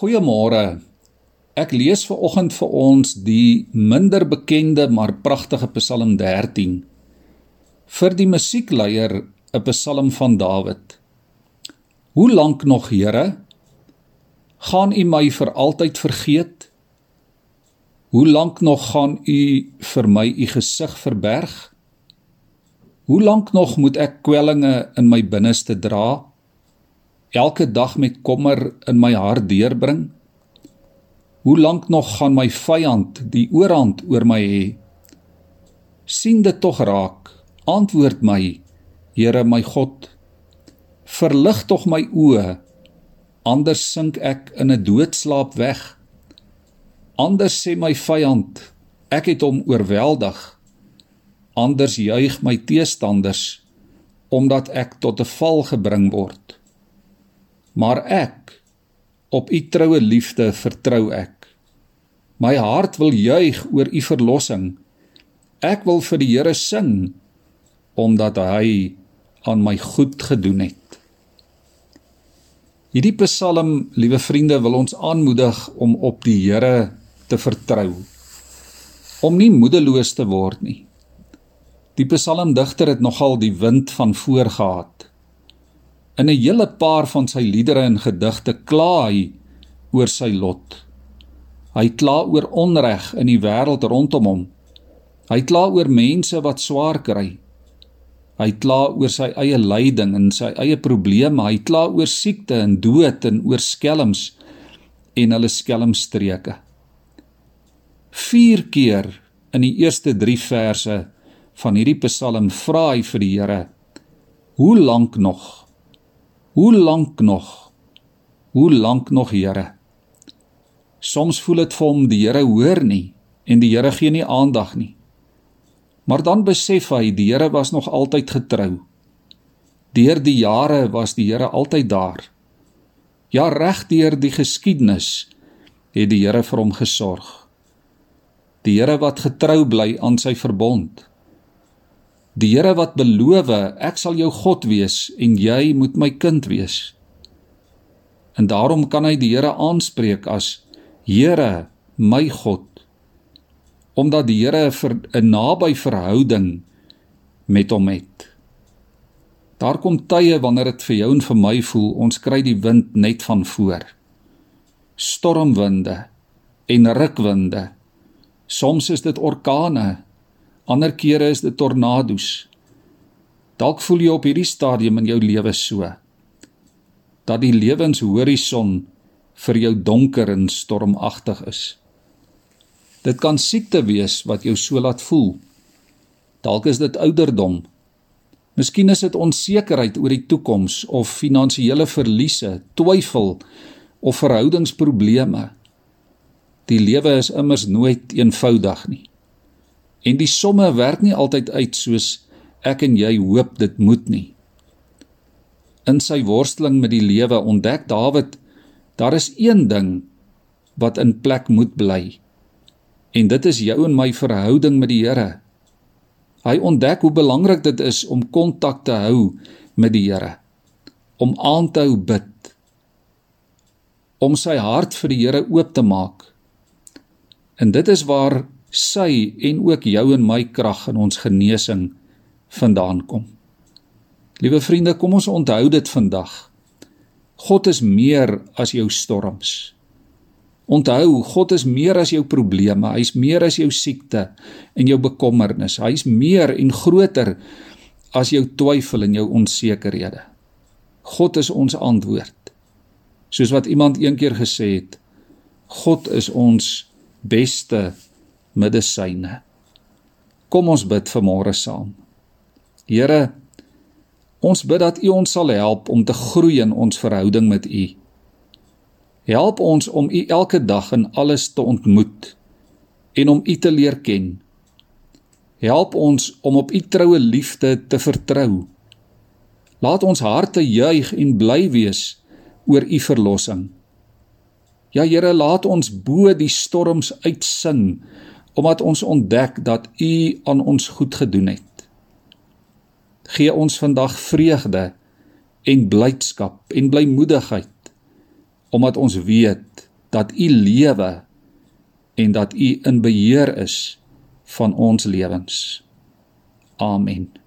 Goeiemôre. Ek lees ver oggend vir ons die minder bekende maar pragtige Psalm 13. Vir die musiekleier 'n Psalm van Dawid. Hoe lank nog, Here? Gaan U my vir altyd vergeet? Hoe lank nog gaan U vir my U gesig verberg? Hoe lank nog moet ek kwellinge in my binneste dra? Elke dag met kommer in my hart deurbring? Hoe lank nog gaan my vyand die oorhand oor my hê? sien dit tog raak. Antwoord my, Here my God. Verlig tog my oë, anders sink ek in 'n doodslaap weg. Anders sê my vyand, ek het hom oorweldig. Anders juig my teestanders omdat ek tot 'n val gebring word maar ek op u troue liefde vertrou ek. My hart wil juig oor u verlossing. Ek wil vir die Here sing omdat hy aan my goed gedoen het. Hierdie Psalm, liewe vriende, wil ons aanmoedig om op die Here te vertrou. Om nie moedeloos te word nie. Die psalmdigter het nogal die wind van voor gehad. In 'n hele paar van sy liedere en gedigte kla hy oor sy lot. Hy kla oor onreg in die wêreld rondom hom. Hy kla oor mense wat swaar kry. Hy kla oor sy eie lyding en sy eie probleme. Hy kla oor siekte en dood en oor skelms en hulle skelmstreke. 4 keer in die eerste 3 verse van hierdie Psalm vra hy vir die Here: "Hoe lank nog?" Hoe lank nog? Hoe lank nog, Here? Soms voel dit vir hom die Here hoor nie en die Here gee nie aandag nie. Maar dan besef hy die Here was nog altyd getrou. Deur die jare was die Here altyd daar. Ja, reg deur die geskiedenis het die Here vir hom gesorg. Die Here wat getrou bly aan sy verbond. Die Here wat beloof, ek sal jou God wees en jy moet my kind wees. En daarom kan hy die Here aanspreek as Here, my God. Omdat die Here 'n naby verhouding met hom het. Daar kom tye wanneer dit vir jou en vir my voel ons kry die wind net van voor. Stormwinde en rukwinde. Soms is dit orkane Ander kere is dit tornado's. Dalk voel jy op hierdie stadium in jou lewe so dat die lewenshorison vir jou donker en stormagtig is. Dit kan siekte wees wat jou so laat voel. Dalk is dit ouderdom. Miskien is dit onsekerheid oor die toekoms of finansiële verliese, twyfel of verhoudingsprobleme. Die lewe is immers nooit eenvoudig nie. En die somme werk nie altyd uit soos ek en jy hoop dit moet nie. In sy worsteling met die lewe ontdek Dawid daar is een ding wat in plek moet bly. En dit is jou en my verhouding met die Here. Hy ontdek hoe belangrik dit is om kontak te hou met die Here. Om aan te hou bid. Om sy hart vir die Here oop te maak. En dit is waar sy en ook jou en my krag in ons genesing vandaan kom. Liewe vriende, kom ons onthou dit vandag. God is meer as jou storms. Onthou, God is meer as jou probleme, hy's meer as jou siekte en jou bekommernis. Hy's meer en groter as jou twyfel en jou onsekerhede. God is ons antwoord. Soos wat iemand eendag gesê het, God is ons beste medisyne. Kom ons bid vanmôre saam. Here, ons bid dat U ons sal help om te groei in ons verhouding met U. Help ons om U elke dag in alles te ontmoet en om U te leer ken. Help ons om op U troue liefde te vertrou. Laat ons harte juig en bly wees oor U verlossing. Ja Here, laat ons bo die storms uitsing omdat ons ontdek dat U aan ons goed gedoen het. Gee ons vandag vreugde en blydskap en blymoedigheid omdat ons weet dat U lewe en dat U in beheer is van ons lewens. Amen.